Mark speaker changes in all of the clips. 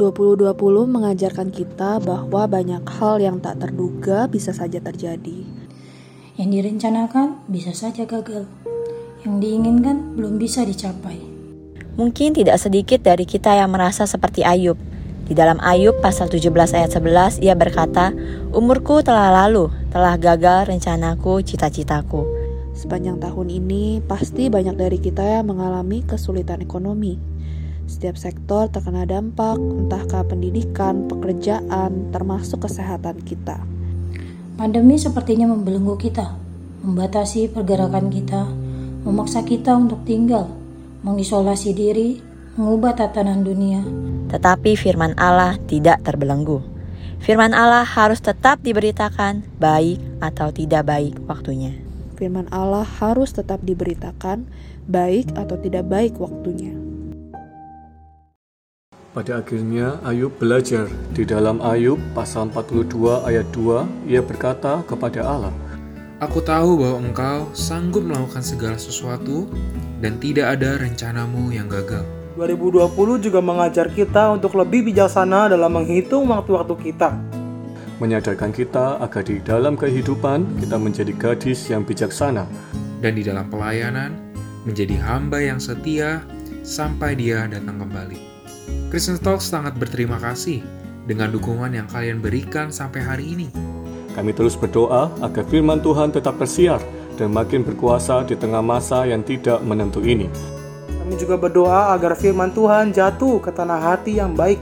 Speaker 1: 2020 mengajarkan kita bahwa banyak hal yang tak terduga bisa saja terjadi.
Speaker 2: Yang direncanakan bisa saja gagal. Yang diinginkan belum bisa dicapai.
Speaker 3: Mungkin tidak sedikit dari kita yang merasa seperti Ayub. Di dalam Ayub pasal 17 ayat 11 ia berkata, "Umurku telah lalu, telah gagal rencanaku, cita-citaku."
Speaker 1: Sepanjang tahun ini pasti banyak dari kita yang mengalami kesulitan ekonomi. Setiap sektor terkena dampak, entahkah pendidikan, pekerjaan, termasuk kesehatan kita.
Speaker 2: Pandemi sepertinya membelenggu kita, membatasi pergerakan kita, memaksa kita untuk tinggal, mengisolasi diri, mengubah tatanan dunia.
Speaker 3: Tetapi firman Allah tidak terbelenggu. Firman Allah harus tetap diberitakan, baik atau tidak baik waktunya.
Speaker 1: Firman Allah harus tetap diberitakan, baik atau tidak baik waktunya.
Speaker 4: Pada akhirnya Ayub belajar. Di dalam Ayub pasal 42 ayat 2, ia berkata kepada Allah,
Speaker 5: Aku tahu bahwa engkau sanggup melakukan segala sesuatu dan tidak ada rencanamu yang gagal.
Speaker 6: 2020 juga mengajar kita untuk lebih bijaksana dalam menghitung waktu-waktu kita.
Speaker 4: menyadarkan kita agar di dalam kehidupan kita menjadi gadis yang bijaksana.
Speaker 5: Dan di dalam pelayanan, menjadi hamba yang setia sampai dia datang kembali. Kristen Talk sangat berterima kasih dengan dukungan yang kalian berikan sampai hari ini.
Speaker 4: Kami terus berdoa agar firman Tuhan tetap tersiar dan makin berkuasa di tengah masa yang tidak menentu ini.
Speaker 6: Kami juga berdoa agar firman Tuhan jatuh ke tanah hati yang baik,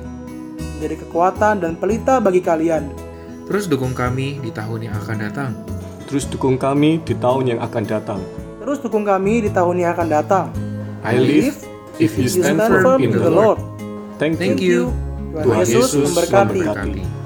Speaker 6: menjadi kekuatan dan pelita bagi kalian.
Speaker 5: Terus dukung kami di tahun yang akan datang.
Speaker 4: Terus dukung kami di tahun yang akan datang.
Speaker 6: Terus dukung kami di tahun yang akan datang.
Speaker 4: I live if you stand firm in the Lord. Thank
Speaker 5: Thank
Speaker 4: you.
Speaker 5: you.
Speaker 6: Tuhan Yesus memberkati.
Speaker 5: memberkati.